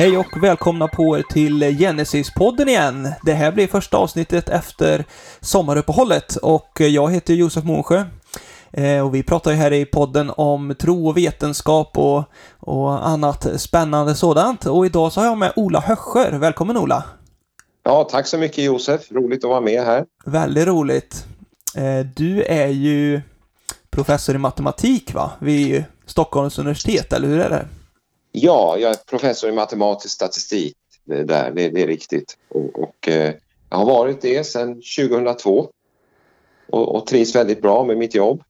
Hej och välkomna på er till Genesis-podden igen. Det här blir första avsnittet efter sommaruppehållet och jag heter Josef Månsjö. Eh, och vi pratar ju här i podden om tro och vetenskap och, och annat spännande sådant. Och idag så har jag med Ola Hösscher. Välkommen Ola! Ja, tack så mycket Josef. Roligt att vara med här. Väldigt roligt. Eh, du är ju professor i matematik va? Vid Stockholms universitet, eller hur är det? Ja, jag är professor i matematisk statistik. Det, där, det, det är riktigt. Och, och eh, jag har varit det sedan 2002 och, och trivs väldigt bra med mitt jobb.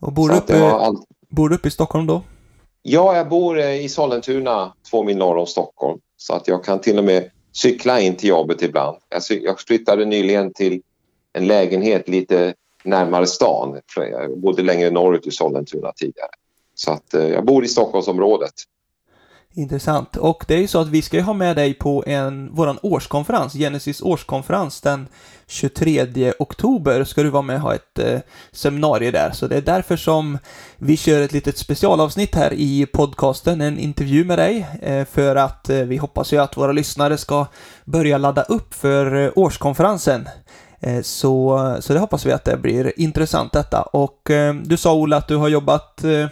Och bor du uppe, all... bor uppe i Stockholm då? Ja, jag bor eh, i Sollentuna, två mil norr om Stockholm. Så att jag kan till och med cykla in till jobbet ibland. Jag flyttade nyligen till en lägenhet lite närmare stan. Jag bodde längre norrut i Sollentuna tidigare. Så att eh, jag bor i Stockholmsområdet. Intressant. Och det är ju så att vi ska ju ha med dig på en, våran årskonferens, Genesis årskonferens den 23 oktober ska du vara med och ha ett eh, seminarium där. Så det är därför som vi kör ett litet specialavsnitt här i podcasten, en intervju med dig, eh, för att eh, vi hoppas ju att våra lyssnare ska börja ladda upp för eh, årskonferensen. Eh, så, så det hoppas vi att det blir intressant detta. Och eh, du sa Ola att du har jobbat eh,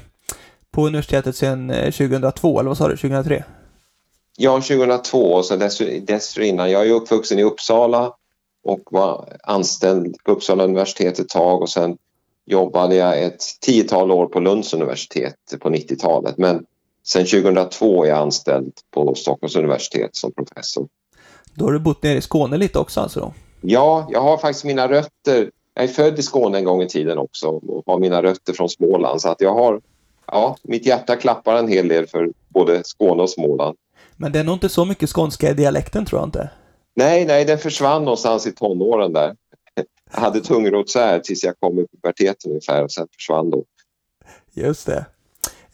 på universitetet sedan 2002, eller vad sa du, 2003? Ja, 2002 och så dessförinnan. Jag är uppvuxen i Uppsala och var anställd på Uppsala universitet ett tag och sen jobbade jag ett tiotal år på Lunds universitet på 90-talet. Men sen 2002 är jag anställd på Stockholms universitet som professor. Då har du bott nere i Skåne lite också alltså? Då? Ja, jag har faktiskt mina rötter. Jag är född i Skåne en gång i tiden också och har mina rötter från Småland så att jag har ja, mitt hjärta klappar en hel del för både Skåne och Småland. Men det är nog inte så mycket skånska i dialekten tror jag inte. Nej, nej, den försvann någonstans i tonåren där. Jag hade tungrotsär tills jag kom i puberteten ungefär och sen försvann då. Just det.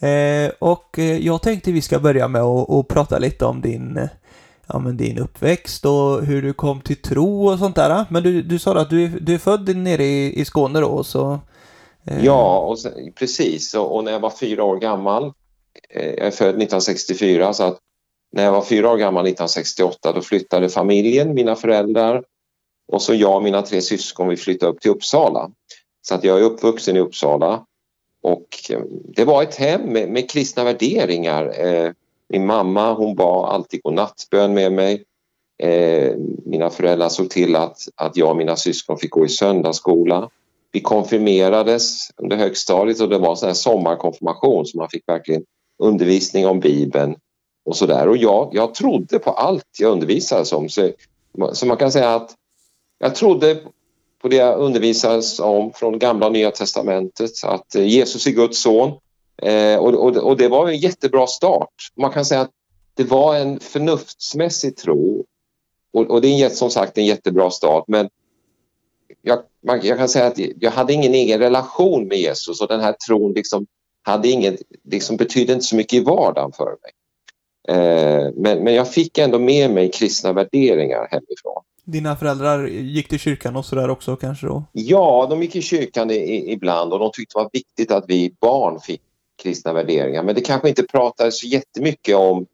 Eh, och eh, jag tänkte vi ska börja med att, att prata lite om din, ja, men din uppväxt och hur du kom till tro och sånt där. Men du, du sa att du, du är född nere i, i Skåne då, så Eh. Eh. Ja, och sen, precis. Och, och, när jag var fyra år gammal, eh, jag är född 1964, så att när jag var fyra år gammal 1968 då flyttade familjen, mina föräldrar och så jag och mina tre syskon, vi flyttade upp till Uppsala. Så att jag är uppvuxen i Uppsala och eh, det var ett hem med, med kristna värderingar. Eh, min mamma hon bad alltid godnattbön med mig. Eh, mina föräldrar såg till att, att jag och mina syskon fick gå i söndagsskola vi konfirmerades under högstadiet och det var en sommarkonfirmation så man fick verkligen undervisning om Bibeln och sådär. Och jag, jag trodde på allt jag undervisades om. Så, så man kan säga att jag trodde på det jag undervisades om från gamla och nya testamentet, att Jesus är Guds son. Eh, och, och, och, det var en jättebra start. Man kan säga att det var en förnuftsmässig tro och, och det är som sagt en jättebra start men jag, jag, kan säga att jag hade ingen egen relation med Jesus och den här tron liksom hade inget, liksom betydde inte så mycket i vardagen för mig. Eh, men, men jag fick ändå med mig kristna värderingar hemifrån. Dina föräldrar gick till kyrkan och sådär också kanske då? Ja, de gick i kyrkan i, i, ibland och de tyckte det var viktigt att vi barn fick kristna värderingar. Men det kanske inte pratades så jättemycket om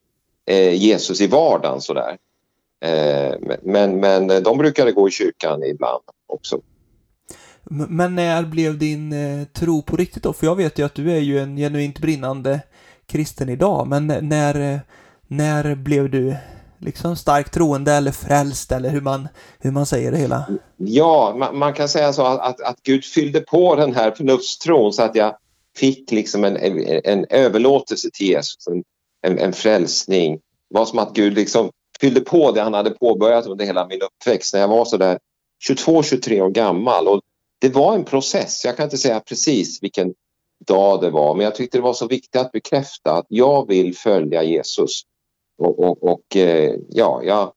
eh, Jesus i vardagen sådär. Eh, men, men de brukade gå i kyrkan ibland också. Men när blev din eh, tro på riktigt då? För jag vet ju att du är ju en genuint brinnande kristen idag, men när, när blev du liksom starkt troende eller frälst eller hur man, hur man säger det hela? Ja, man, man kan säga så att, att, att, Gud fyllde på den här förnuftstron så att jag fick liksom en, en, en överlåtelse till Jesus, en, en, en frälsning. Det var som att Gud liksom fyllde på det han hade påbörjat under hela min uppväxt när jag var sådär 22-23 år gammal. Och det var en process. Jag kan inte säga precis vilken dag det var men jag tyckte det var så viktigt att bekräfta att jag vill följa Jesus. Och, och, och eh, ja, jag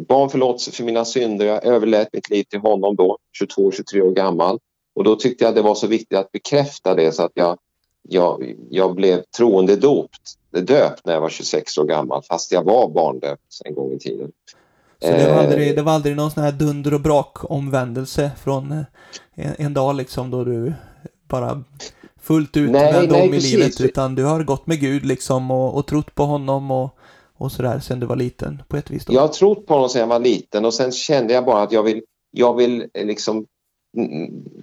bad om förlåtelse för mina synder. Jag överlät mitt liv till honom då, 22-23 år gammal. Och då tyckte jag det var så viktigt att bekräfta det så att jag, jag, jag blev troende dopt, döpt när jag var 26 år gammal fast jag var barndöpt en gång i tiden. Så det var aldrig, eh. det var aldrig någon sån här dunder och brak omvändelse från eh, en, en dag liksom då du bara fullt ut nej, vände om i livet utan du har gått med Gud liksom och, och trott på honom och, och sådär sen du var liten på ett vis? Då? Jag har trott på honom sedan jag var liten och sen kände jag bara att jag vill, jag vill eh, liksom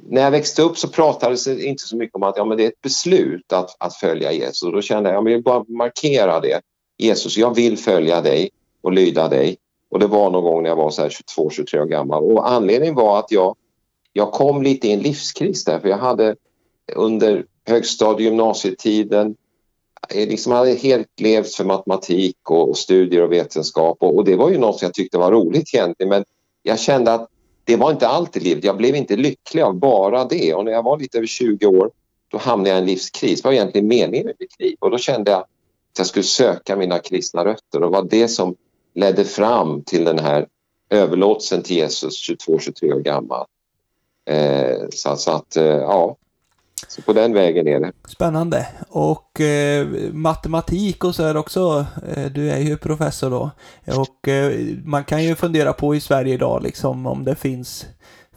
när jag växte upp så pratades det inte så mycket om att ja, men det är ett beslut att, att följa Jesus. Då kände jag att jag vill bara markera det. Jesus, jag vill följa dig och lyda dig. Och det var någon gång när jag var 22-23 år gammal. Och anledningen var att jag, jag kom lite i en livskris där. För jag hade under högstadie gymnasietiden jag liksom hade helt levt för matematik och, studier och vetenskap. Och, och, det var ju något jag tyckte var roligt egentligen. Men jag kände att det var inte allt i livet. Jag blev inte lycklig av bara det. Och när jag var lite över 20 år då hamnade jag i en livskris. Vad var egentligen meningen med mitt liv? Och då kände jag att jag skulle söka mina kristna rötter och var det som ledde fram till den här överlåtelsen till Jesus 22-23 år gammal. Eh, så, så, att, eh, ja, så på den vägen är det. Spännande. Och eh, matematik och så är också, eh, du är ju professor då. Och eh, man kan ju fundera på i Sverige idag liksom om det finns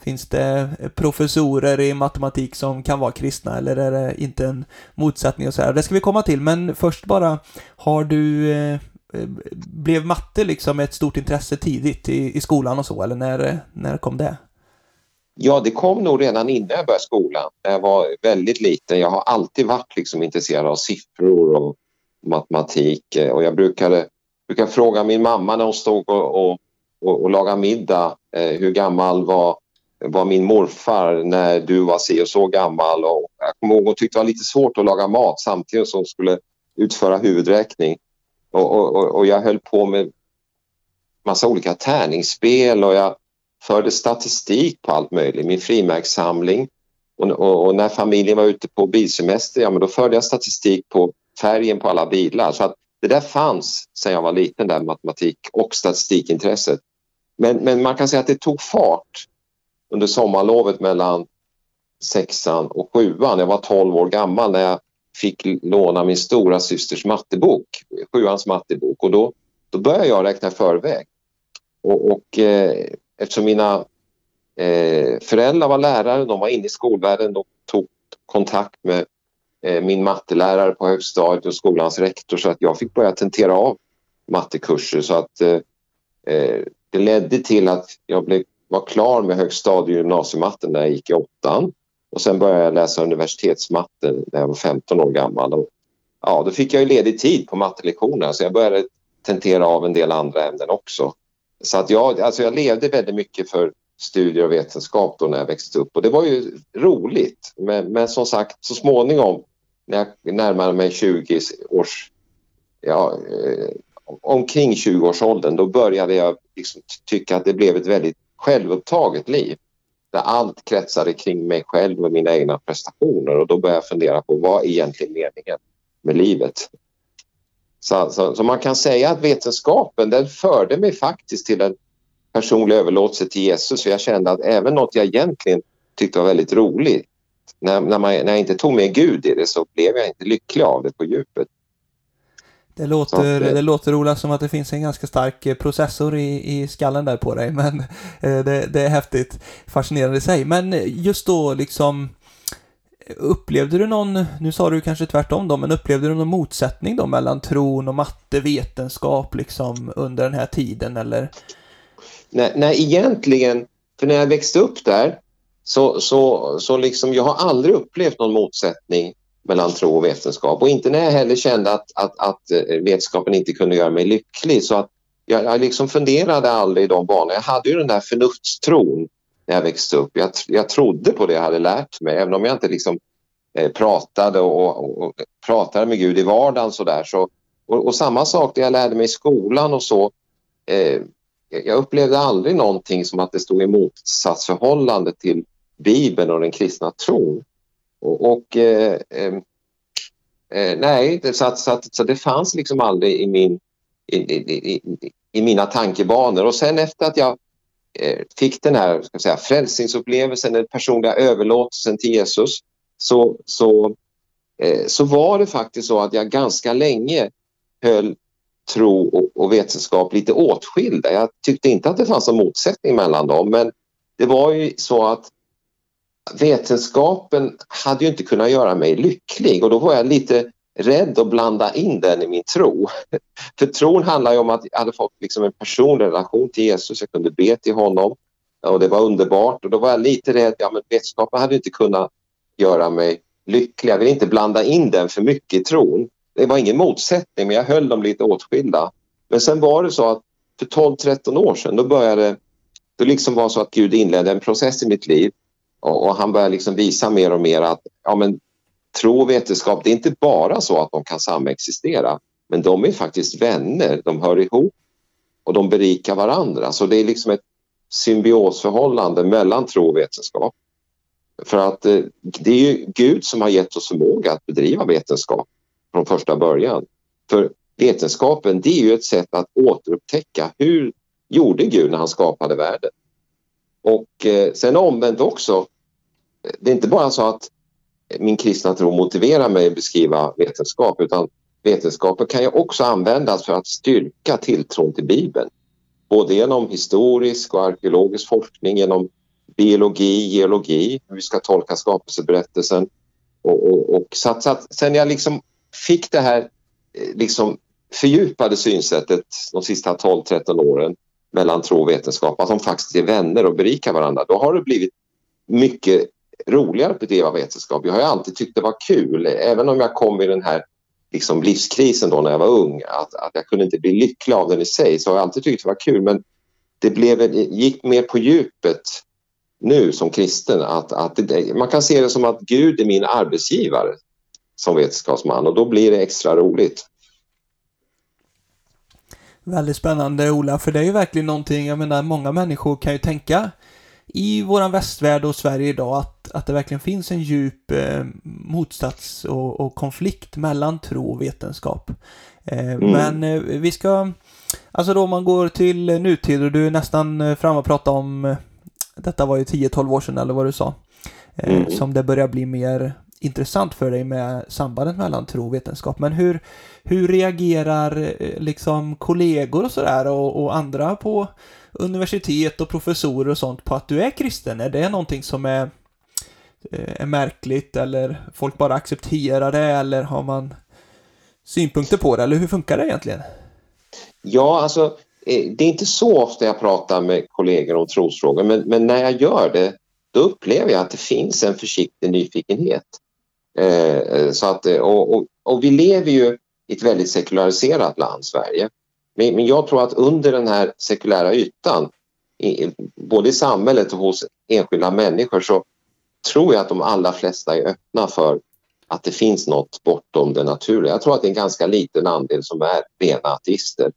Finns det professorer i matematik som kan vara kristna eller är det inte en motsättning och så här? Det ska vi komma till, men först bara, har du eh, eh blev matte liksom ett stort intresse tidigt i, i skolan och så, eller när, när kom det? Ja, det kom nog redan innan jag började skolan. När jag var väldigt liten. Jag har alltid varit liksom intresserad av siffror och matematik och jag brukade, brukade fråga min mamma när hon stod och, och, och, och lagade middag eh, hur gammal var, var min morfar när du var si och så gammal. Och jag kommer ihåg hon tyckte det var lite svårt att laga mat samtidigt som hon skulle utföra huvudräkning. Och, och, och jag höll på med massa olika tärningsspel och jag förde statistik på allt möjligt, min frimärkssamling. Och, och, och, när familjen var ute på bilsemester, ja men då förde jag statistik på färgen på alla bilar. Så att det där fanns sedan jag var liten, där matematik och statistikintresset. Men, men man kan säga att det tog fart under sommarlovet mellan sexan och sjuan. Jag var 12 år gammal när jag fick låna min stora systers mattebok, sjuans mattebok. Och då, då började jag räkna i förväg. Och, och eh, eftersom mina eh, föräldrar var lärare, de var inne i skolvärlden, de tog kontakt med eh, min mattelärare på högstadiet och skolans rektor så att jag fick börja tentera av mattekurser så att eh, eh det ledde till att jag blev, var klar med högstadie och gymnasiematten när jag gick i åttan och sen började jag läsa universitetsmatte när jag var 15 år gammal. Och, ja, då fick jag ju ledig tid på mattelektionerna så jag började tentera av en del andra ämnen också. Så att jag, alltså jag levde väldigt mycket för studier och vetenskap då när jag växte upp och det var ju roligt. Men, men som sagt, så småningom när jag närmade mig 20 års, ja, eh, omkring 20-årsåldern, då började jag liksom tycka att det blev ett väldigt självupptaget liv. Där allt kretsade kring mig själv och mina egna prestationer och då började jag fundera på vad är egentligen meningen med livet? Så, så, så, man kan säga att vetenskapen den förde mig faktiskt till en personlig överlåtelse till Jesus. För jag kände att även något jag egentligen tyckte var väldigt roligt, när, när, man, när jag inte tog med Gud i det så blev jag inte lycklig av det på djupet. Det låter, det, det låter Ola som att det finns en ganska stark eh, processor i, i skallen där på dig, men eh, det, det är häftigt fascinerande i sig. Men just då liksom Upplevde du någon, nu sa du kanske tvärtom då, men upplevde du någon motsättning då mellan tron och matte, vetenskap liksom under den här tiden eller? Nej, nej egentligen, för när jag växte upp där så, så, så liksom, jag har aldrig upplevt någon motsättning mellan tro och vetenskap och inte när jag heller kände att, att, att eh, vetenskapen inte kunde göra mig lycklig så att jag, jag liksom funderade aldrig i de banorna. Jag hade ju den där förnuftstron när jag växte upp. Jag, jag trodde på det jag hade lärt mig, även om jag inte liksom, eh, pratade och, och, och, pratade med Gud i vardagen. Så där, så, och, och, samma sak det jag lärde mig i skolan och så. Eh, jag upplevde aldrig någonting som att det stod i motsatsförhållande till Bibeln och den kristna tron. Och, och eh, eh, eh nej, det, så, så, så, det fanns liksom aldrig i, min, i, i, i, i mina tankebanor. Och sen efter att jag Eh, fick den här ska säga, frälsningsupplevelsen, den personliga överlåtelsen till Jesus så, så, eh, så var det faktiskt så att jag ganska länge höll tro och, och vetenskap lite åtskilda. Jag tyckte inte att det fanns någon motsättning mellan dem men det var ju så att vetenskapen hade ju inte kunnat göra mig lycklig och då var jag lite rädd att blanda in den i min tro. För tron handlar ju om att jag hade fått liksom en personlig relation till Jesus, jag kunde be till honom och det var underbart och då var jag lite rädd, ja men vetenskapen hade inte kunnat göra mig lycklig, jag vill inte blanda in den för mycket i tron. Det var ingen motsättning men jag höll dem lite åtskilda. Men sen var det så att för 12-13 år sedan då började det liksom var så att Gud inledde en process i mitt liv och, och han började liksom visa mer och mer att ja, men, tro och vetenskap, det är inte bara så att de kan samexistera men de är faktiskt vänner, de hör ihop och de berikar varandra. Så det är liksom ett symbiosförhållande mellan tro och vetenskap. För att eh, det är ju Gud som har gett oss förmåga att bedriva vetenskap från första början. För vetenskapen det är ju ett sätt att återupptäcka hur gjorde Gud när han skapade världen. Och eh, sen omvänt också, det är inte bara så att min kristna tro motiverar mig att beskriva vetenskap utan vetenskapen kan ju också användas för att styrka tilltron till Bibeln. Både genom historisk och arkeologisk forskning, genom biologi, geologi, hur vi ska tolka skapelseberättelsen. Och, och, och så att, så att, sen jag liksom fick det här eh, liksom fördjupade synsättet de sista 12-13 åren mellan tro och vetenskap, att de faktiskt är vänner och berikar varandra, då har det blivit mycket roligare att bedriva vetenskap. Jag har alltid tyckt det var kul, även om jag kom i den här liksom livskrisen då när jag var ung, att, att jag kunde inte bli lycklig av den i sig, så har jag alltid tyckt det var kul. Men det blev, gick mer på djupet nu som kristen. Att, att det, man kan se det som att Gud är min arbetsgivare som vetenskapsman och då blir det extra roligt. Väldigt spännande Ola, för det är ju verkligen någonting, jag menar många människor kan ju tänka i våran västvärld och Sverige idag att, att det verkligen finns en djup eh, motsats och, och, konflikt mellan tro och vetenskap. Eh, mm. Men eh, vi ska, alltså då om man går till nutid och du är nästan eh, fram och pratar om, eh, detta var ju 10-12 år sedan eller vad du sa, eh, mm. som det börjar bli mer intressant för dig med sambandet mellan tro och vetenskap. Men hur, hur reagerar liksom kollegor och sådär och, och andra på universitet och professorer och sånt på att du är kristen? Är det någonting som är, eh, är märkligt eller folk bara accepterar det eller har man synpunkter på det eller hur funkar det egentligen? Ja, alltså eh, det är inte så ofta jag pratar med kollegor om trosfrågor men, men när jag gör det då upplever jag att det finns en försiktig nyfikenhet. Eh, eh så att, och, och, och, vi lever ju i ett väldigt sekulariserat land, Sverige. Men, men jag tror att under den här sekulära ytan, i, både i samhället och hos enskilda människor så tror jag att de allra flesta är öppna för att det finns något bortom det naturliga. Jag tror att det är en ganska liten andel som är rena ateister.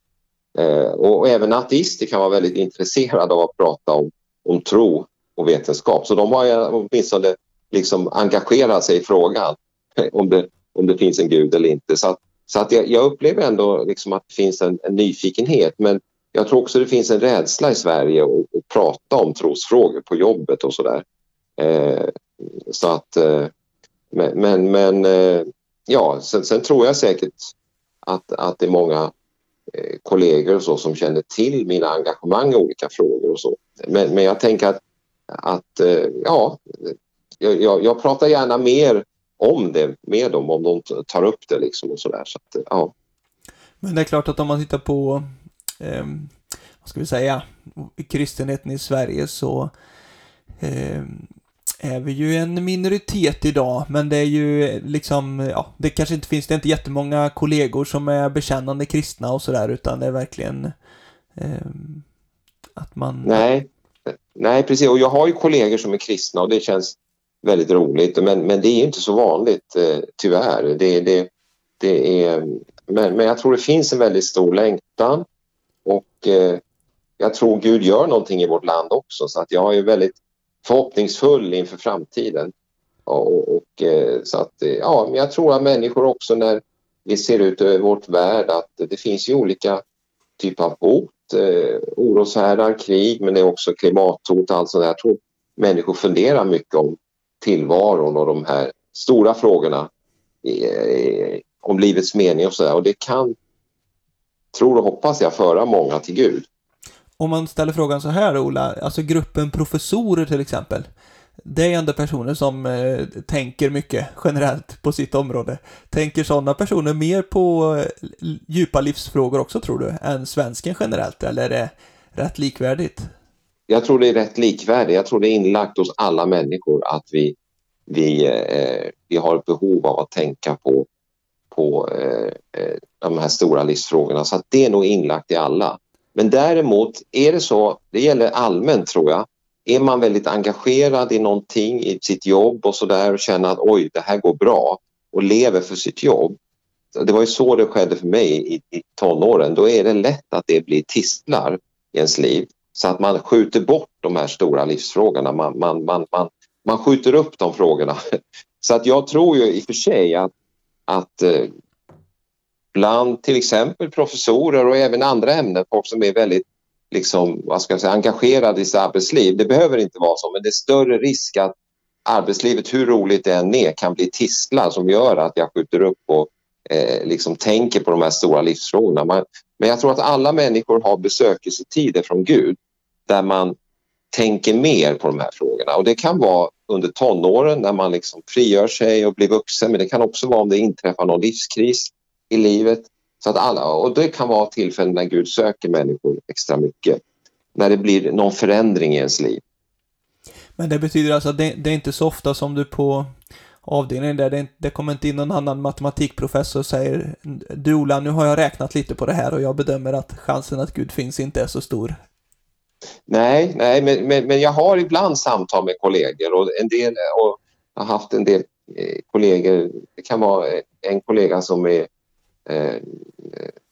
Eh, och, och, även ateister kan vara väldigt intresserade av att prata om, om tro och vetenskap. Så de har åtminstone liksom engagerat sig i frågan om det, om det finns en gud eller inte. Så att så att jag, jag upplever ändå liksom att det finns en, en, nyfikenhet men jag tror också det finns en rädsla i Sverige att, att prata om trosfrågor på jobbet och sådär. Eh, så att, eh, men, men, men eh, ja, sen, sen, tror jag säkert att, att det är många eh, kollegor och så som känner till mina engagemang i olika frågor och så. Men, men jag tänker att, att eh, ja, jag, jag pratar gärna mer om det med dem om de tar upp det liksom och sådär. Så att, ja. Men det är klart att om man tittar på, eh, vad ska vi säga, kristenheten i Sverige så eh, är vi ju en minoritet idag, men det är ju liksom, ja, det kanske inte finns, det är inte jättemånga kollegor som är bekännande kristna och sådär, utan det är verkligen eh, att man... Nej, nej precis, och jag har ju kollegor som är kristna och det känns väldigt roligt. Men, men det är inte så vanligt eh, tyvärr. Det, det, det är, men, men jag tror det finns en väldigt stor längtan och eh, jag tror Gud gör någonting i vårt land också så att jag är väldigt förhoppningsfull inför framtiden. Och, och eh, så att, eh, ja, men jag tror att människor också när vi ser ut över vårt värld att det finns ju olika typer av hot, eh, oroshärdar, krig men det är också klimathot och allt sånt där. Jag tror människor funderar mycket om tillvaron och de här stora frågorna eh, om livets mening och sådär. Och det kan, tror och hoppas jag, föra många till Gud. Om man ställer frågan så här Ola, alltså gruppen professorer till exempel. det är ändå personer som eh, tänker mycket generellt på sitt område. Tänker sådana personer mer på eh, djupa livsfrågor också tror du, än svensken generellt, eller är det rätt likvärdigt? Jag tror det är rätt likvärdigt. Jag tror det är inlagt hos alla människor att vi, vi, eh, vi har ett behov av att tänka på, på eh, eh, de här stora livsfrågorna. Så att det är nog inlagt i alla. Men däremot är det så, det gäller allmänt tror jag, är man väldigt engagerad i någonting, i sitt jobb och sådär och känner att oj, det här går bra och lever för sitt jobb. Det var ju så det skedde för mig i, i tonåren. Då är det lätt att det blir tistlar i ens liv så att man skjuter bort de här stora livsfrågorna. Man, man, man, man, man skjuter upp de frågorna. Så att jag tror ju i och för sig att, att eh, bland till exempel professorer och även andra ämnen, folk som är väldigt liksom, vad ska jag säga, engagerade i sitt arbetsliv. Det behöver inte vara så, men det är större risk att arbetslivet, hur roligt det än är, kan bli tistlar som gör att jag skjuter upp och eh, liksom tänker på de här stora livsfrågorna. Man, men jag tror att alla människor har besökelsetider från Gud där man tänker mer på de här frågorna. Och det kan vara under tonåren när man liksom frigör sig och blir vuxen men det kan också vara om det inträffar någon livskris i livet. Så att alla, och det kan vara tillfällen när Gud söker människor extra mycket. När det blir någon förändring i ens liv. Men det betyder alltså att det, det är inte så ofta som du på avdelningen där det, det kommer inte in någon annan matematikprofessor och säger Du Ola, nu har jag räknat lite på det här och jag bedömer att chansen att Gud finns inte är så stor. Nej, nej men, men, men jag har ibland samtal med kollegor och en del och jag har haft en del eh, kollegor. Det kan vara eh, en kollega som är eh,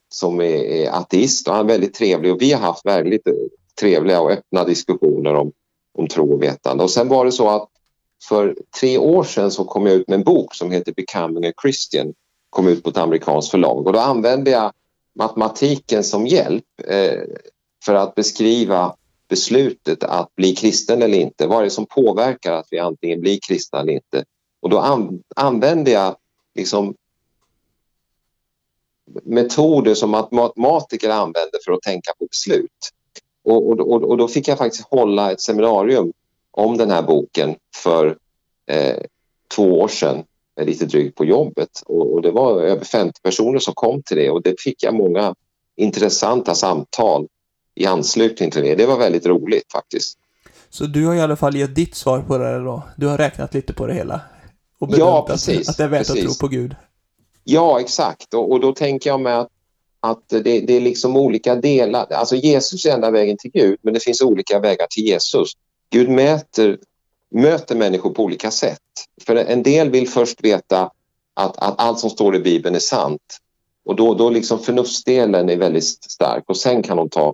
som är, är ateist och han är väldigt trevlig och vi har haft väldigt eh, trevliga och öppna diskussioner om, om tro och vetande. Och sen var det så att för tre år sedan så kom jag ut med en bok som heter Becoming a Christian. Kom ut på ett amerikanskt förlag och då använde jag matematiken som hjälp eh, för att beskriva beslutet att bli kristen eller inte. Vad är det som påverkar att vi antingen blir kristna eller inte? Och då an använde jag liksom metoder som matematiker använder för att tänka på beslut. Och, och, och, då fick jag faktiskt hålla ett seminarium om den här boken för eh, två år sedan, lite drygt på jobbet. Och, och, det var över 50 personer som kom till det och det fick jag många intressanta samtal i anslutning till det. Det var väldigt roligt faktiskt. Så du har i alla fall gett ditt svar på det då? Du har räknat lite på det hela? Och ja, precis. Att, att det är värt precis. att tro på Gud? Ja, exakt. Och, och då tänker jag mig att, att det, det, är liksom olika delar. Alltså Jesus är enda vägen till Gud, men det finns olika vägar till Jesus. Gud mäter, möter människor på olika sätt. För en del vill först veta att, att allt som står i Bibeln är sant. Och då, då liksom förnuftsdelen är väldigt stark och sen kan de ta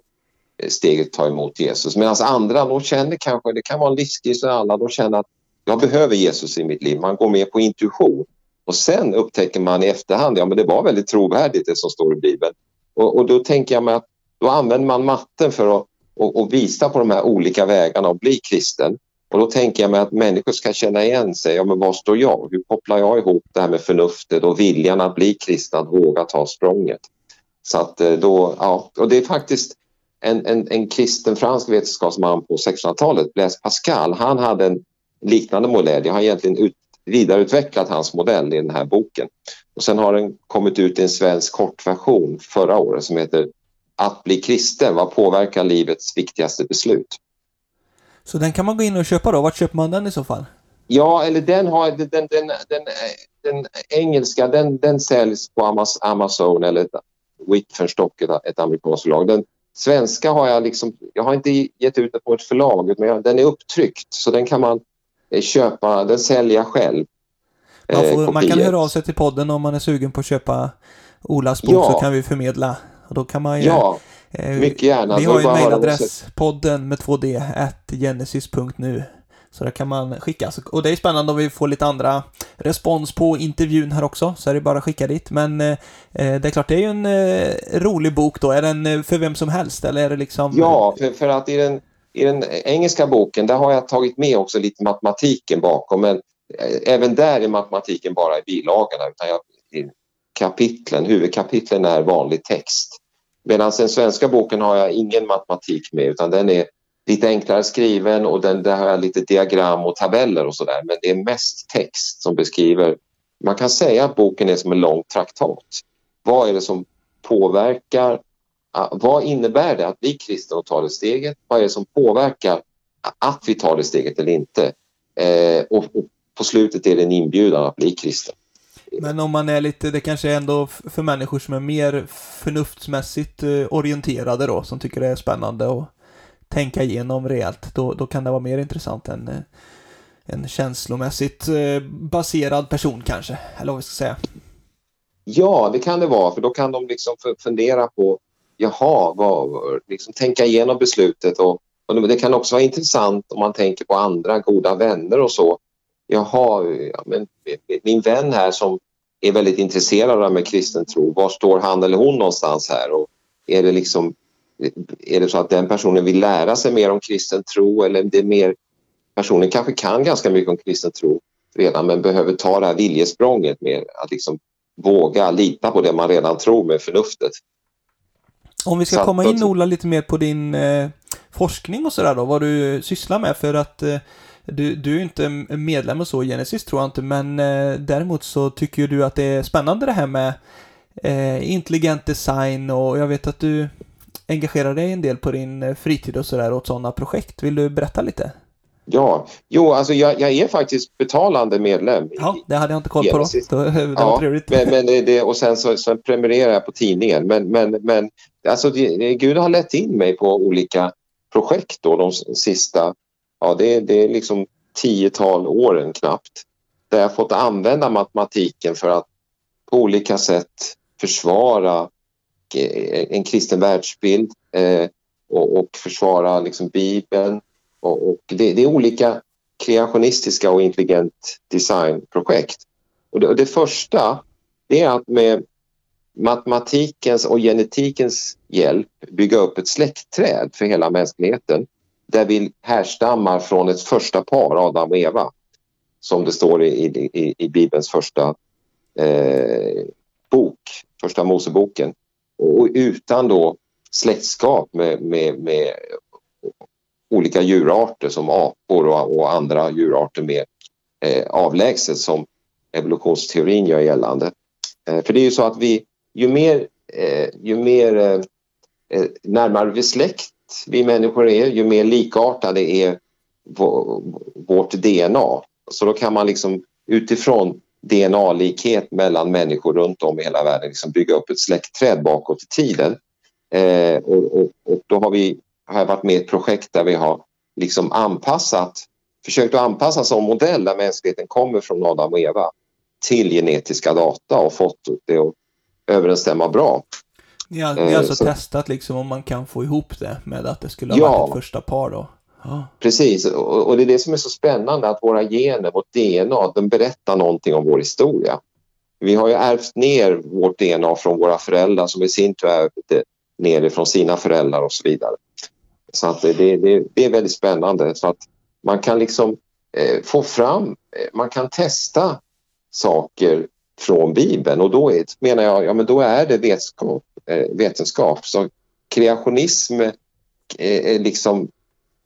steget att ta emot Jesus. Medan andra, då känner kanske, det kan vara en livskris för alla, de känner att jag behöver Jesus i mitt liv. Man går med på intuition. Och sen upptäcker man i efterhand, ja men det var väldigt trovärdigt det som står i Bibeln. Och, och då tänker jag mig att då använder man matten för att och, och, visa på de här olika vägarna att bli kristen. Och då tänker jag mig att människor ska känna igen sig. Ja, men var står jag? Hur kopplar jag ihop det här med förnuftet och viljan att bli kristen, att våga ta språnget? Så att eh, då, ja, och det är faktiskt en, en, en kristen fransk vetenskapsman på 1600-talet, Blaise Pascal, han hade en liknande modell. Jag har egentligen ut, vidareutvecklat hans modell i den här boken. Och sen har den kommit ut i en svensk kortversion förra året som heter Att bli kristen, vad påverkar livets viktigaste beslut? Så den kan man gå in och köpa då? Vart köper man den i så fall? Ja, eller den har den, den, den, den, engelska, den, den säljs på Amazon eller ett, ett amerikanskt förlag. Den svenska har jag liksom, jag har inte gett ut den på ett förlag, men den är upptryckt så den kan man Eh, köpa, den sälja själv. Man, får, eh, man, kan höra av sig till podden om man är sugen på att köpa Olas bok ja. så kan vi förmedla. Och då kan man ja, eh, mycket gärna. Vi har ju en mejladress, podden med 2D, at genesis.nu. Så där kan man skicka. Och det är spännande om vi får lite andra respons på intervjun här också, så är det bara att skicka dit. Men eh, eh det är klart, det är ju en eh, rolig bok då. Är den eh, för vem som helst eller är det liksom? Ja, för, för att i den i den engelska boken där har jag tagit med också lite matematiken bakom men eh, även där är matematiken bara i bilagorna utan jag, kapitlen, huvudkapitlen är vanlig text. Medan den svenska boken har jag ingen matematik med utan den är, lite enklare skriven och den, där har jag lite diagram och tabeller och sådär. Men det är mest text som beskriver. Man kan säga att boken är som en lång traktat. Vad är det som påverkar? Ah, vad innebär det att bli kristen och ta det steget? Vad är det som påverkar att vi tar det steget eller inte? Eh, och, och på slutet är det en inbjudan att bli kristen. Men om man är lite, det kanske är ändå för människor som är mer förnuftsmässigt eh, orienterade då, som tycker det är spännande och tänka igenom rejält, då, då kan det vara mer intressant än eh, en känslomässigt eh, baserad person kanske, eller vad vi ska säga. Ja, det kan det vara, för då kan de liksom fundera på, jaha, vad, liksom tänka igenom beslutet och, och det kan också vara intressant om man tänker på andra goda vänner och så jaha, ja, men min vän här som är väldigt intresserad av med kristen tro, var står han eller hon någonstans här? Och är det liksom är det så att den personen vill lära sig mer om kristen tro eller det är mer personen kanske kan ganska mycket om kristen tro redan men behöver ta det här viljesprånget med att liksom våga lita på det man redan tror med förnuftet. Om vi ska så komma in Ola lite mer på din eh, forskning och sådär då, vad du sysslar med för att eh, du, du är inte medlem och så i Genesis tror jag inte, men eh, däremot så tycker du att det är spännande det här med eh, intelligent design och jag vet att du engagerar dig en del på din eh, fritid och sådär åt sådana projekt. Vill du berätta lite? Ja, jo, alltså jag, jag är faktiskt betalande medlem. Ja, det hade jag inte koll på då. då det ja. Men, men det, och sen så, så prenumererar jag på tidningen. Men, men, men alltså, det, Gud har lett in mig på olika projekt då de sista ja, det, det är liksom tiotal åren knappt där jag fått använda matematiken för att på olika sätt försvara Eh, en kristen världsbild eh, och, och, försvara liksom Bibeln. Och, och det, det, är olika kreationistiska och intelligent designprojekt. Och det, och det första det är att med matematikens och genetikens hjälp bygga upp ett släktträd för hela mänskligheten där vi härstammar från ett första par, Adam och Eva, som det står i, i, i Bibelns första eh, bok, första Moseboken. Och utan då släktskap med, med, med olika djurarter som apor och, och andra djurarter mer eh, avlägset som evolutionsteorin gör gällande. Eh, för det är ju så att vi, ju mer, eh, ju mer eh, eh närmare vi släkt vi människor är, ju mer likartade är vårt DNA. Så då kan man liksom utifrån DNA-likhet mellan människor runt om i hela världen liksom bygga upp ett släktträd bakåt i tiden. Eh, och, och, och, då har vi har jag varit med i ett projekt där vi har liksom anpassat, försökt att anpassa som modell där mänskligheten kommer från Adam och Eva till genetiska data och fått det att överensstämma bra. Ni har, ni har alltså så. testat liksom om man kan få ihop det med att det skulle ha ja, varit ett första par då? Ja. Precis, och, och, det är det som är så spännande att våra gener, vårt DNA, de berättar någonting om vår historia. Vi har ju ärvt ner vårt DNA från våra föräldrar som i sin tur ärvt det ner från sina föräldrar och så vidare. Så att det, det, det är väldigt spännande. Så att man kan liksom eh, få fram, eh, man kan testa saker från Bibeln och då är, menar jag, ja men då är det vetskap Eh, vetenskap. Så kreationism eh, är liksom,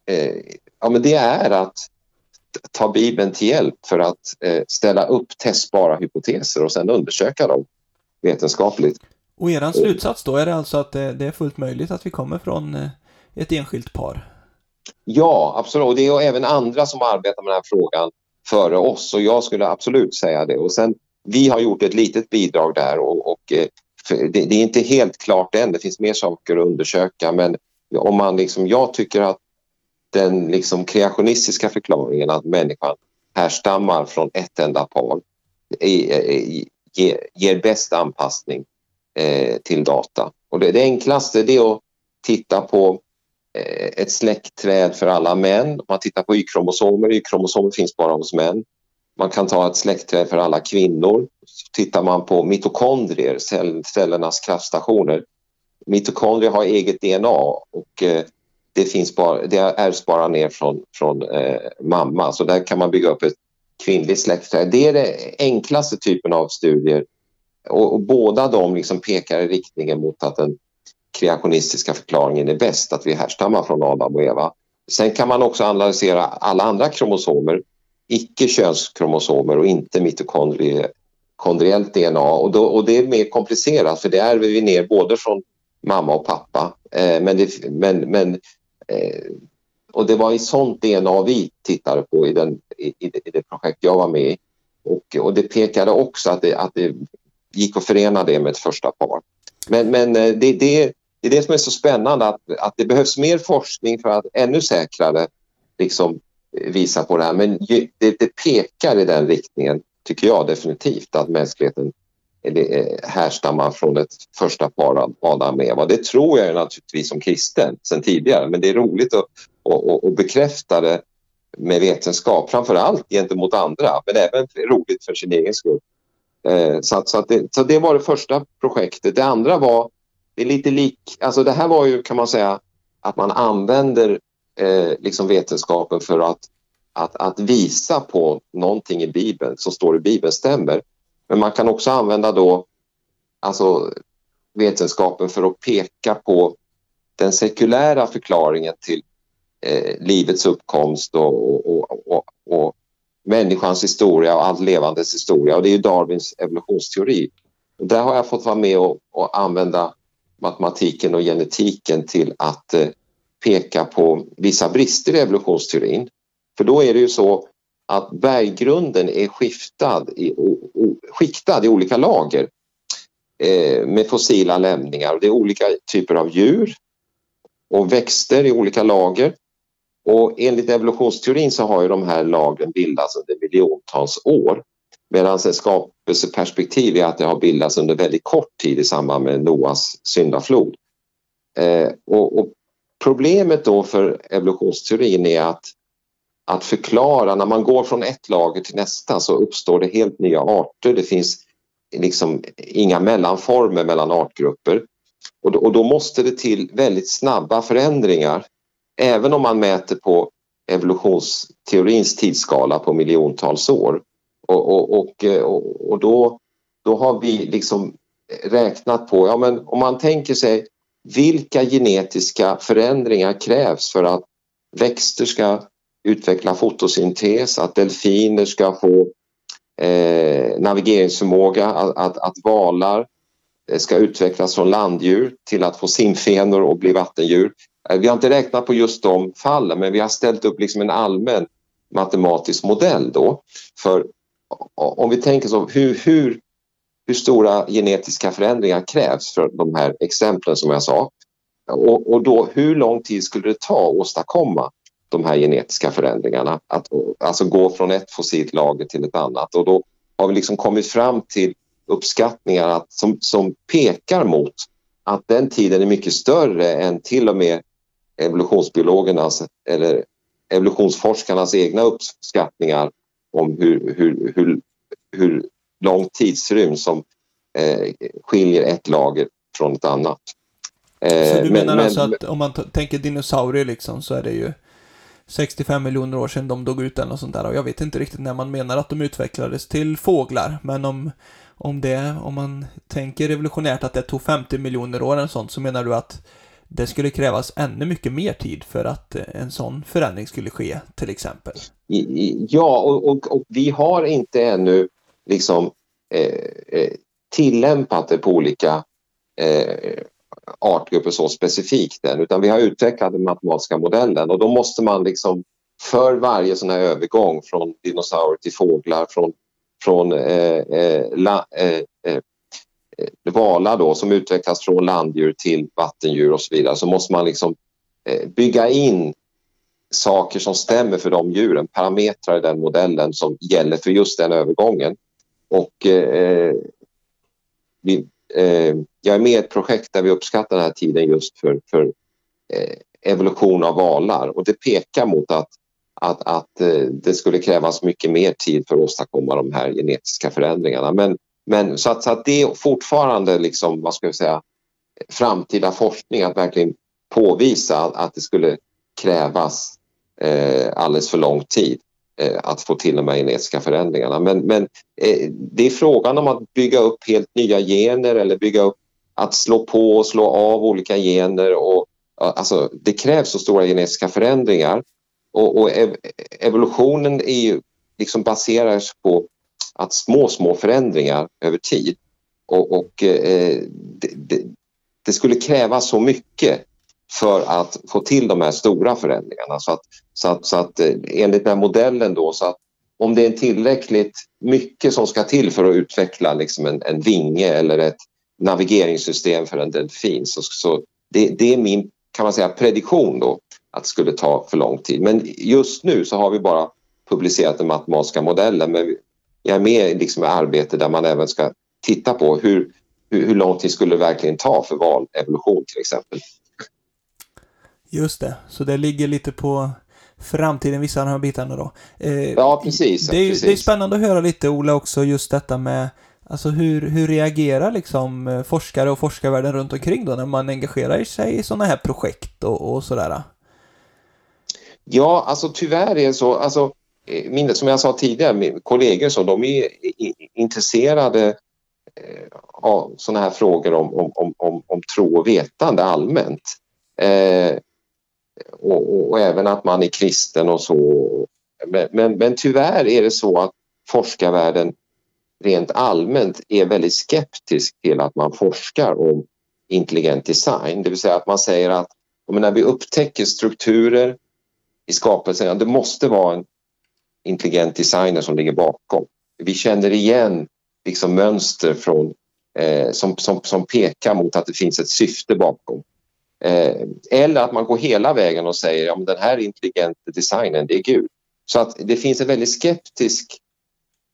eh, ja men det är att ta Bibeln till hjälp för att eh, ställa upp testbara hypoteser och sen undersöka dem vetenskapligt. Och er slutsats då, är det alltså att det är fullt möjligt att vi kommer från ett enskilt par? Ja, absolut. Och det är även andra som arbetar med den här frågan före oss och jag skulle absolut säga det. Och sen, vi har gjort ett litet bidrag där och, och det, det, är inte helt klart än, det finns mer saker att undersöka men om man liksom, jag tycker att den liksom kreationistiska förklaringen att människan härstammar från ett enda par ger, bäst anpassning eh, till data. Och det, det enklaste det är att titta på eh, ett släktträd för alla män. Man tittar på Y-kromosomer, Y-kromosomer finns bara hos män. Man kan ta ett släktträd för alla kvinnor. Så tittar man på mitokondrier, cellernas kraftstationer. Mitokondrier har eget DNA och eh, det, finns bara, det ärvs bara ner från, från eh, mamma. Så där kan man bygga upp ett kvinnligt släktträd. Det är den enklaste typen av studier och, och båda de liksom pekar i riktningen mot att den kreationistiska förklaringen är bäst, att vi härstammar från Adam och Eva. sen kan man också analysera alla andra kromosomer, icke-könskromosomer och inte mitokondriellt DNA. Och, då, och det är mer komplicerat för det ärver vi ner både från mamma och pappa. Eh, men, det, men, men Eh, och det var i sånt DNA vi tittade på i, den, i, i det projekt jag var med i. Och, och det pekade också att det, att det gick att förena det med ett första par. Men, men eh, det, det, det är det som är så spännande att, att det behövs mer forskning för att ännu säkrare liksom, eh, visa på det här. Men det, det pekar i den riktningen, tycker jag definitivt, att mänskligheten Eh, eh, härstammar från ett första par Adam och Eva. Det tror jag naturligtvis som kristen sen tidigare men det är roligt att, att, att bekräfta det med vetenskap, framför allt gentemot andra men även roligt för sin egen skull. Eh, så, att, så, att det, så det var det första projektet. Det andra var, det är lite lik, alltså det här var ju kan man säga att man använder eh, liksom vetenskapen för att, att, att visa på någonting i Bibeln som står i Bibeln stämmer. Men man kan också använda då alltså vetenskapen för att peka på den sekulära förklaringen till eh, livets uppkomst och, och, och, och, människans historia och allt levandes historia. Och det är Darwins evolutionsteori. Och där har jag fått vara med och, och använda matematiken och genetiken till att eh, peka på vissa brister i evolutionsteorin. För då är det ju så att berggrunden är skiftad i, o, o, skiktad i olika lager eh, med fossila lämningar. Det är olika typer av djur och växter i olika lager. Och enligt evolutionsteorin så har ju de här lagren bildats under miljontals år. Medan ett skapelseperspektiv är att det har bildats under väldigt kort tid i samband med Noas syndaflod. Eh, och, och, problemet då för evolutionsteorin är att, att förklara, när man går från ett lager till nästa så uppstår det helt nya arter. Det finns liksom inga mellanformer mellan artgrupper. Och då, och då måste det till väldigt snabba förändringar även om man mäter på evolutionsteorins tidsskala på miljontals år. Och, och, och, och, då, då har vi liksom räknat på, ja men om man tänker sig vilka genetiska förändringar krävs för att växter ska utveckla fotosyntes, att delfiner ska få eh, navigeringsförmåga, att, att, att valar eh, ska utvecklas från landdjur till att få simfenor och bli vattendjur. Eh, vi har inte räknat på just de fallen men vi har ställt upp liksom en allmän matematisk modell då. För om vi tänker så, hur, hur, hur stora genetiska förändringar krävs för de här exemplen som jag sa? Och, och då hur lång tid skulle det ta att åstadkomma de här genetiska förändringarna? Att, alltså gå från ett fossilt lager till ett annat och då har vi liksom kommit fram till uppskattningar att, som, som pekar mot att den tiden är mycket större än till och med evolutionsbiologernas eller evolutionsforskarnas egna uppskattningar om hur, hur, hur, hur lång tidsrymd som eh, skiljer ett lager från ett annat. Eh, så du menar men, alltså att om man tänker dinosaurier liksom så är det ju 65 miljoner år sedan de dog ut eller något sånt där och jag vet inte riktigt när man menar att de utvecklades till fåglar men om, om det, om man tänker revolutionärt att det tog 50 miljoner år eller sånt så menar du att det skulle krävas ännu mycket mer tid för att eh, en sån förändring skulle ske till exempel. Ja, och, och, och vi har inte ännu liksom eh, eh tillämpat det på olika eh, artgrupper så specifikt än, utan vi har utvecklat den matematiska modellen och då måste man liksom för varje sån här övergång från dinosaurier till fåglar, från, från eh, eh, la, eh, eh, valar då som utvecklas från landdjur till vattendjur och så vidare så måste man liksom eh, bygga in saker som stämmer för de djuren, parametrar i den modellen som gäller för just den övergången. Och eh, eh vi, eh, jag är med i ett projekt där vi uppskattar den här tiden just för, för eh, evolution av valar och det pekar mot att, att, att eh, det skulle krävas mycket mer tid för att åstadkomma de här genetiska förändringarna. Men men så att, så att det är fortfarande liksom, vad ska vi säga, framtida forskning att verkligen påvisa att det skulle krävas eh, alldeles för lång tid Eh, att få till de här genetiska förändringarna. Men, men eh, det är frågan om att bygga upp helt nya gener eller bygga upp att slå på och slå av olika gener och, alltså det krävs så stora genetiska förändringar och, och ev evolutionen är ju liksom baseras på att små, små förändringar över tid och, och eh, det, det, det, skulle kräva så mycket för att få till de här stora förändringarna. Så att, så att, så att eh, enligt den här modellen då, så att om det är tillräckligt mycket som ska till för att utveckla liksom en, en vinge eller ett navigeringssystem för en delfin så, så det, det, är min kan man säga prediktion då att det skulle ta för lång tid. Men just nu så har vi bara publicerat den matematiska modellen men jag är med liksom i arbete där man även ska titta på hur, hur, hur lång tid skulle det verkligen ta för valevolution till exempel. Just det, så det ligger lite på framtiden, vissa av de här bitarna då. Eh, ja, precis. Det är, precis. det är spännande att höra lite, Ola, också just detta med Alltså hur, hur reagerar liksom eh, forskare och forskarvärlden runt omkring då när man engagerar sig i sådana här projekt och, och sådär? Ja, alltså tyvärr är det så, alltså, eh, min, som jag sa tidigare, min kollegor så, de är intresserade eh, av sådana här frågor om, om, om, om, om tro och vetande allmänt. Eh, och, och, även att man är kristen och så. Men, men, men tyvärr är det så att forskarvärlden rent allmänt är väldigt skeptisk till att man forskar om intelligent design. Det vill säga att man säger att när vi upptäcker strukturer i skapelsen, det måste vara en intelligent designer som ligger bakom. Vi känner igen liksom mönster från, eh, som, som, som pekar mot att det finns ett syfte bakom. Eh, eller att man går hela vägen och säger att ja, den här intelligenta designen, det är Gud. Så att det finns en väldigt skeptisk,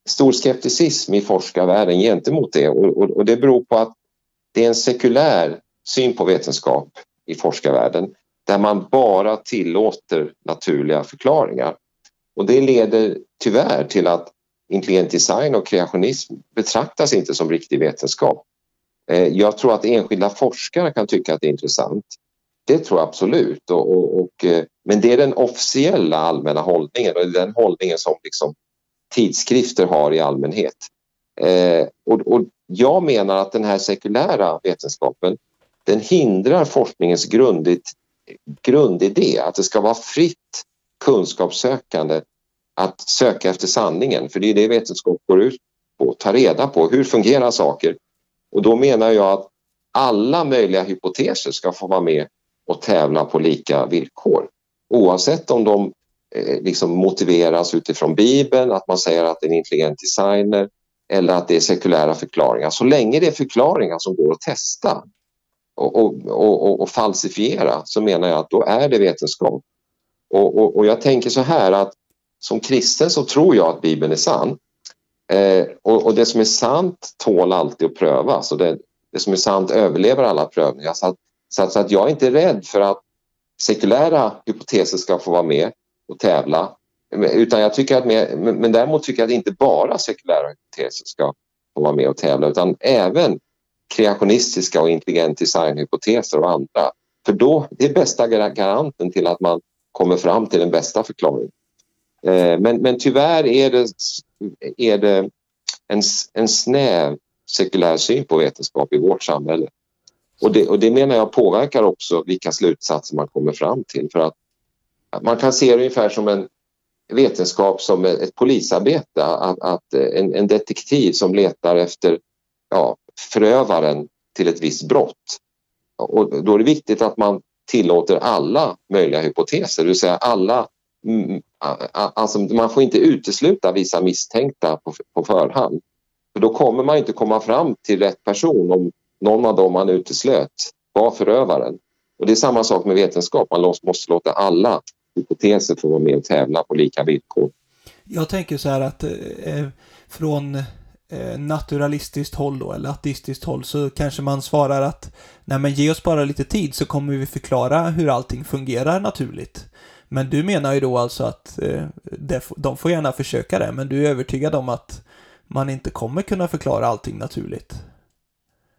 stor skepticism i forskarvärlden gentemot det och, och, och det beror på att det är en sekulär syn på vetenskap i forskarvärlden där man bara tillåter naturliga förklaringar. Och det leder tyvärr till att intelligent design och kreationism betraktas inte som riktig vetenskap. Eh, jag tror att enskilda forskare kan tycka att det är intressant. Det tror jag absolut. Och, och, och, eh, men det är den officiella allmänna hållningen och den hållningen som liksom tidskrifter har i allmänhet. Eh, och, och, jag menar att den här sekulära vetenskapen den hindrar forskningens grundigt, grundidé, att det ska vara fritt kunskapssökande att söka efter sanningen, för det är det vetenskap går ut på, ta reda på hur fungerar saker och då menar jag att alla möjliga hypoteser ska få vara med och tävla på lika villkor. Oavsett om de eh, liksom motiveras utifrån Bibeln, att man säger att det är en intelligent designer eller att det är sekulära förklaringar. Så länge det är förklaringar som går att testa och, och, och, och falsifiera så menar jag att då är det vetenskap. Och, och, jag tänker så här att som kristen så tror jag att Bibeln är sann. Eh, och, och, det som är sant tål alltid att prövas och det, det som är sant överlever alla prövningar. Så att, så att, så att jag är inte rädd för att sekulära hypoteser ska få vara med och tävla. Utan jag tycker att med, men däremot tycker jag att inte bara sekulära hypoteser ska få vara med och tävla utan även kreationistiska och intelligent designhypoteser och andra. För då, det är bästa garanten till att man kommer fram till den bästa förklaringen. Eh, men, men tyvärr är det, är det en, en snäv sekulär syn på vetenskap i vårt samhälle. Och det, och det menar jag påverkar också vilka slutsatser man kommer fram till. För att man kan se det ungefär som en vetenskap som ett polisarbete. Att, att en, en, detektiv som letar efter ja, förövaren till ett visst brott. Och då är det viktigt att man tillåter alla möjliga hypoteser, det vill säga alla alltså man får inte utesluta vissa misstänkta på, på förhand. För då kommer man inte komma fram till rätt person om någon av dem man uteslöt var förövaren. Och det är samma sak med vetenskap, man måste låta alla hypoteser få vara med och tävla på lika villkor. Jag tänker så här att eh, från eh, naturalistiskt håll då, eller ateistiskt håll, så kanske man svarar att nej men ge oss bara lite tid så kommer vi förklara hur allting fungerar naturligt. Men du menar ju då alltså att eh, de får gärna försöka det, men du är övertygad om att man inte kommer kunna förklara allting naturligt?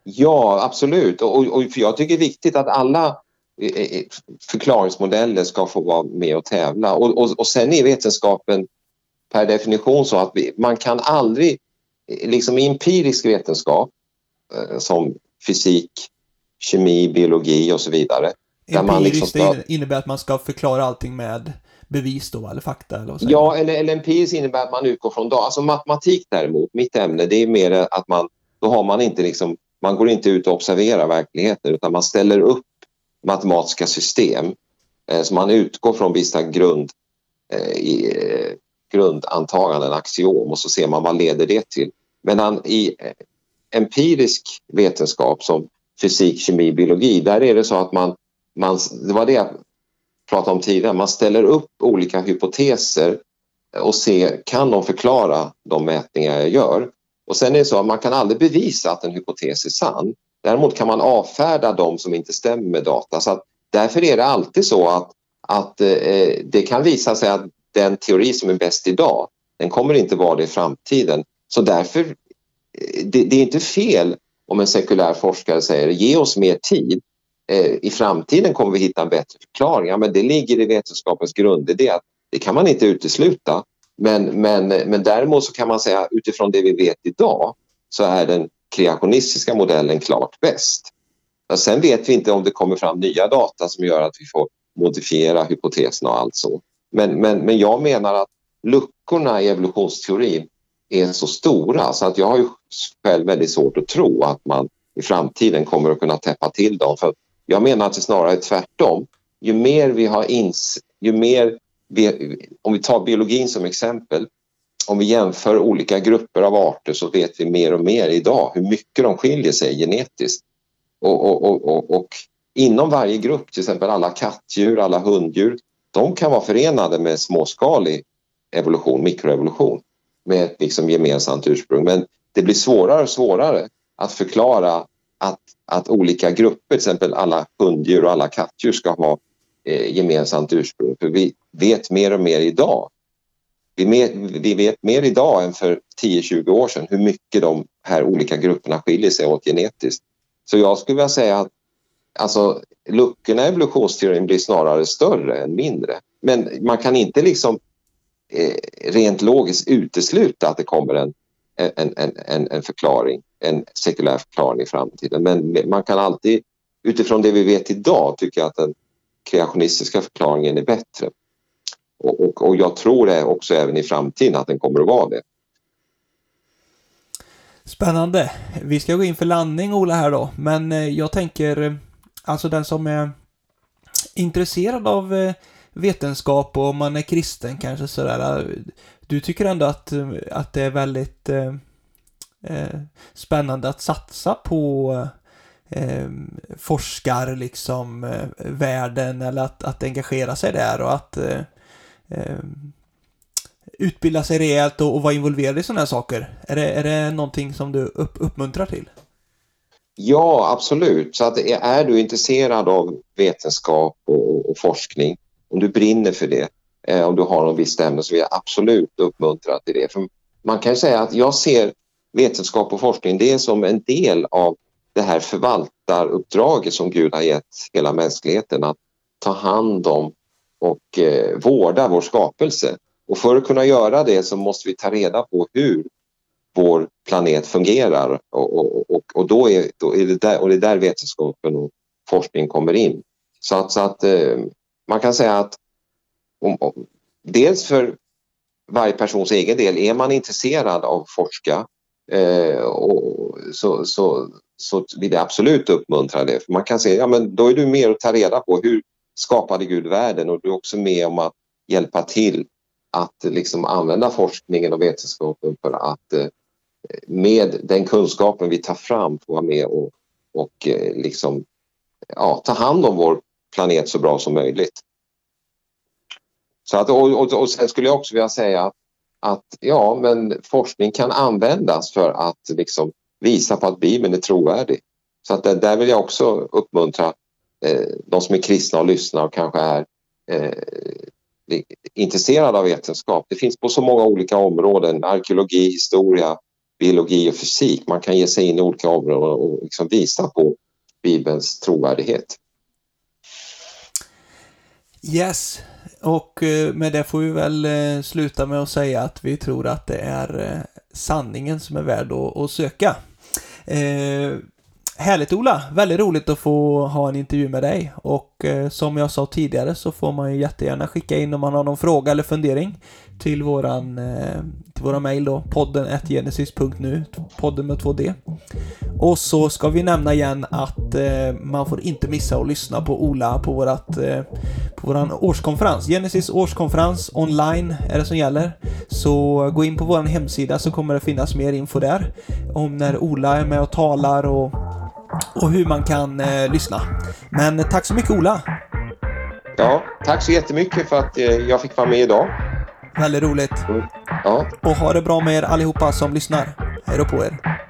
Ja, absolut. Och, och för jag tycker det är viktigt att alla eh, eh, eh, förklaringsmodeller ska få vara med och tävla. Och, och, och sen är vetenskapen per definition så att vi, man kan aldrig, liksom i empirisk vetenskap som fysik, kemi, biologi och så vidare, Empiriskt liksom ska... innebär att man ska förklara allting med bevis då, eller fakta? Eller ja, eller, eller empiriskt innebär att man utgår från data. Alltså matematik däremot, mitt ämne, det är mer att man, då har man inte liksom, man går inte ut och observerar verkligheten utan man ställer upp matematiska system. Eh, så man utgår från vissa grund, eh, i, eh, grundantaganden, axiom och så ser man vad leder det till. Medan i eh, empirisk vetenskap som fysik, kemi, biologi, där är det så att man, man det var det jag pratade om tidigare, man ställer upp olika hypoteser och ser, kan de förklara de mätningar jag gör? Och sen är det så att man kan aldrig bevisa att en hypotes är sann. Däremot kan man avfärda de som inte stämmer med data. Så att därför är det alltid så att, att eh, det kan visa sig att den teori som är bäst idag, den kommer inte vara det i framtiden. Så därför, eh, det, det är inte fel om en sekulär forskare säger ge oss mer tid. Eh, I framtiden kommer vi hitta en bättre förklaring. Ja, men det ligger i vetenskapens grundidé att det kan man inte utesluta. Men, men, men däremot så kan man säga utifrån det vi vet idag så är den kreationistiska modellen klart bäst. Sen vet vi inte om det kommer fram nya data som gör att vi får modifiera hypoteserna och allt så. Men, men, men jag menar att luckorna i evolutionsteorin är så stora så att jag har ju själv väldigt svårt att tro att man i framtiden kommer att kunna täppa till dem. För jag menar att det snarare är tvärtom. Ju mer vi har ins... Ju mer vi, om vi tar biologin som exempel. Om vi jämför olika grupper av arter så vet vi mer och mer idag hur mycket de skiljer sig genetiskt. Och, och, och, och, och inom varje grupp, till exempel alla kattdjur, alla hunddjur, de kan vara förenade med småskalig evolution, mikroevolution med ett liksom gemensamt ursprung. Men det blir svårare och svårare att förklara att, att olika grupper, till exempel alla hunddjur och alla kattdjur ska ha eh, gemensamt ursprung. För vi vet mer och mer idag. Vi, mer, vi vet mer idag än för 10-20 år sedan hur mycket de här olika grupperna skiljer sig åt genetiskt. Så jag skulle vilja säga att alltså, luckorna i evolutionsteorin blir snarare större än mindre. Men man kan inte liksom eh, rent logiskt utesluta att det kommer en, en, en, en, förklaring, en sekulär förklaring i framtiden. Men man kan alltid utifrån det vi vet idag tycka att den kreationistiska förklaringen är bättre. Och, och, och jag tror det också även i framtiden att den kommer att vara det. Spännande. Vi ska gå in för landning Ola här då, men eh, jag tänker eh, alltså den som är intresserad av eh, vetenskap och om man är kristen kanske sådär. Du tycker ändå att, att det är väldigt eh, eh, spännande att satsa på eh, forskar liksom eh, världen eller att, att engagera sig där och att eh, eh utbilda sig rejält och, och vara involverad i sådana här saker. Är det, är det någonting som du upp, uppmuntrar till? Ja, absolut. Så att är du intresserad av vetenskap och, och forskning, om du brinner för det, eh, om du har något visst ämne så vill jag absolut uppmuntra till det. För man kan säga att jag ser vetenskap och forskning det är som en del av det här förvaltaruppdraget som Gud har gett hela mänskligheten att ta hand om och eh, vårda vår skapelse. Och för att kunna göra det så måste vi ta reda på hur vår planet fungerar och, och, och, och då, är, då är det där, och det är där vetenskapen och forskning kommer in. Så att, så att eh, man kan säga att om, om, dels för varje persons egen del, är man intresserad av att forska eh, och, så, så, så vill jag absolut uppmuntra det. För man kan säga, ja men då är du med och tar reda på hur skapade Gud världen och du är också med om att hjälpa till att liksom använda forskningen och vetenskapen för att eh, med den kunskapen vi tar fram få vara med och, och eh, liksom, ja, ta hand om vår planet så bra som möjligt. Så att, och, och, och sen skulle jag också vilja säga att, att ja, men forskning kan användas för att liksom visa på att Bibeln är trovärdig. Så att där vill jag också uppmuntra eh, de som är kristna och lyssnar och kanske är eh, intresserade av vetenskap. Det finns på så många olika områden, arkeologi, historia, biologi och fysik. Man kan ge sig in i olika områden och liksom visa på Bibelns trovärdighet. Yes, och eh, med det får vi väl eh, sluta med att säga att vi tror att det är eh, sanningen som är värd att söka. Härligt Ola! Väldigt roligt att få ha en intervju med dig och eh, som jag sa tidigare så får man ju jättegärna skicka in om man har någon fråga eller fundering till våran eh, till våra mejl då podden genesis.nu podden med 2D. Och så ska vi nämna igen att eh, man får inte missa att lyssna på Ola på vårat eh, på våran årskonferens. Genesis årskonferens online är det som gäller. Så gå in på våran hemsida så kommer det finnas mer info där om när Ola är med och talar och och hur man kan eh, lyssna. Men tack så mycket Ola! Ja, tack så jättemycket för att eh, jag fick vara med idag. Väldigt roligt. Ja. Och ha det bra med er allihopa som lyssnar. Hej då på er!